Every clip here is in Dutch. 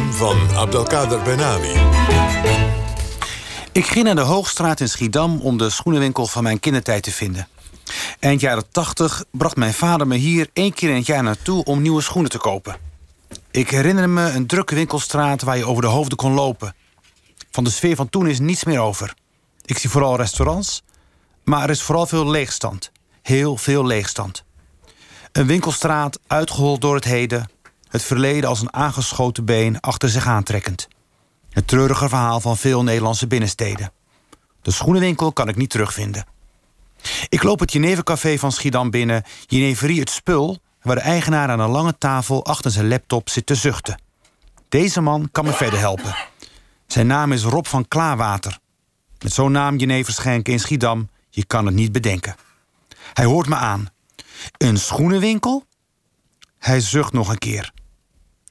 van Abdelkader Benami. Ik ging naar de Hoogstraat in Schiedam om de schoenenwinkel van mijn kindertijd te vinden. Eind jaren 80 bracht mijn vader me hier één keer in het jaar naartoe om nieuwe schoenen te kopen. Ik herinner me een drukke winkelstraat waar je over de hoofden kon lopen. Van de sfeer van toen is niets meer over. Ik zie vooral restaurants, maar er is vooral veel leegstand. Heel veel leegstand. Een winkelstraat uitgehold door het heden, het verleden als een aangeschoten been achter zich aantrekkend. Het treurige verhaal van veel Nederlandse binnensteden. De schoenenwinkel kan ik niet terugvinden. Ik loop het Jenevercafé van Schiedam binnen, Jeneverie het Spul, waar de eigenaar aan een lange tafel achter zijn laptop zit te zuchten. Deze man kan me verder helpen. Zijn naam is Rob van Klaarwater. Met zo'n naam Jenever schenken in Schiedam, je kan het niet bedenken. Hij hoort me aan. Een schoenenwinkel? Hij zucht nog een keer.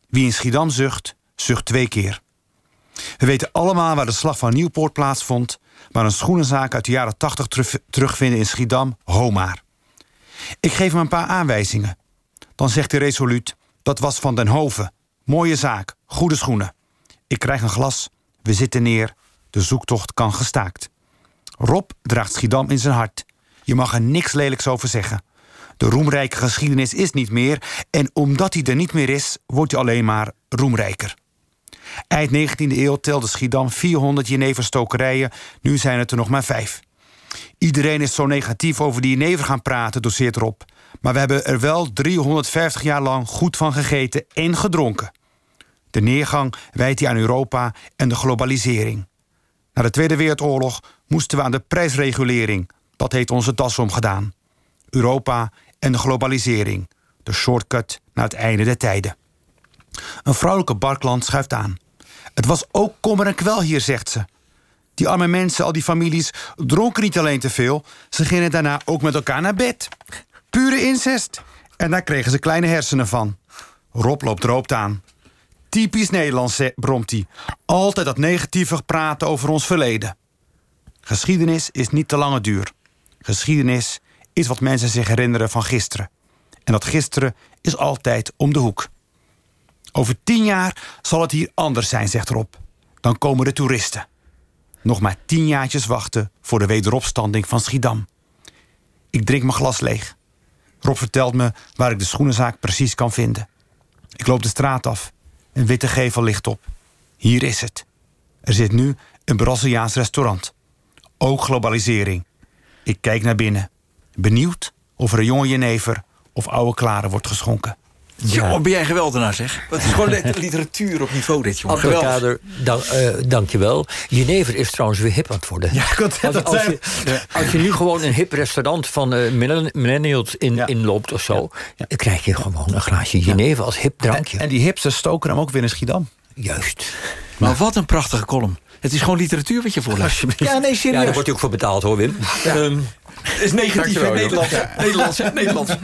Wie in Schiedam zucht, zucht twee keer. We weten allemaal waar de slag van Nieuwpoort plaatsvond... maar een schoenenzaak uit de jaren 80 terugvinden in Schiedam, Homaar. Ik geef hem een paar aanwijzingen. Dan zegt hij resoluut, dat was van den Hoven. Mooie zaak, goede schoenen. Ik krijg een glas, we zitten neer, de zoektocht kan gestaakt. Rob draagt Schiedam in zijn hart. Je mag er niks lelijks over zeggen. De roemrijke geschiedenis is niet meer... en omdat hij er niet meer is, wordt hij alleen maar roemrijker. Eind 19e eeuw telde Schiedam 400 jeneverstokerijen. Nu zijn het er nog maar vijf. Iedereen is zo negatief over die jenever gaan praten, doseert Rob. Maar we hebben er wel 350 jaar lang goed van gegeten en gedronken. De neergang wijt hij aan Europa en de globalisering. Na de Tweede Wereldoorlog moesten we aan de prijsregulering. Dat heeft onze das omgedaan. Europa en de globalisering. De shortcut naar het einde der tijden. Een vrouwelijke barkland schuift aan. Het was ook kommer en kwel hier, zegt ze. Die arme mensen, al die families, dronken niet alleen te veel... ze gingen daarna ook met elkaar naar bed. Pure incest. En daar kregen ze kleine hersenen van. Rob loopt roopt aan. Typisch Nederlands, bromt hij. Altijd dat negatieve praten over ons verleden. Geschiedenis is niet te lange duur. Geschiedenis is wat mensen zich herinneren van gisteren. En dat gisteren is altijd om de hoek. Over tien jaar zal het hier anders zijn, zegt Rob. Dan komen de toeristen. Nog maar tien jaartjes wachten voor de wederopstanding van Schiedam. Ik drink mijn glas leeg. Rob vertelt me waar ik de schoenenzaak precies kan vinden. Ik loop de straat af. Een witte gevel ligt op. Hier is het. Er zit nu een Braziliaans restaurant. Ook globalisering. Ik kijk naar binnen. Benieuwd of er een jonge jenever of oude klaren wordt geschonken. Ja. ben jij geweldenaar zeg. Het is gewoon literatuur op niveau dit, jongen. Advocader, dank, uh, dank je wel. Jenever is trouwens weer hip aan het worden. Ja, als, als, je, als je nu gewoon een hip restaurant van uh, millennials in, ja. inloopt of zo... dan krijg je gewoon een glaasje Jenever als hip drankje. En, en die hipsters stoken hem ook weer in Schiedam. Juist. Maar wat een prachtige column. Het is gewoon literatuur wat je voorleest. Ja, nee, serieus. Ja, daar wordt hij ook voor betaald hoor, Wim. Ja. Um, is negatief in Nederland. Nederlands, Nederlands.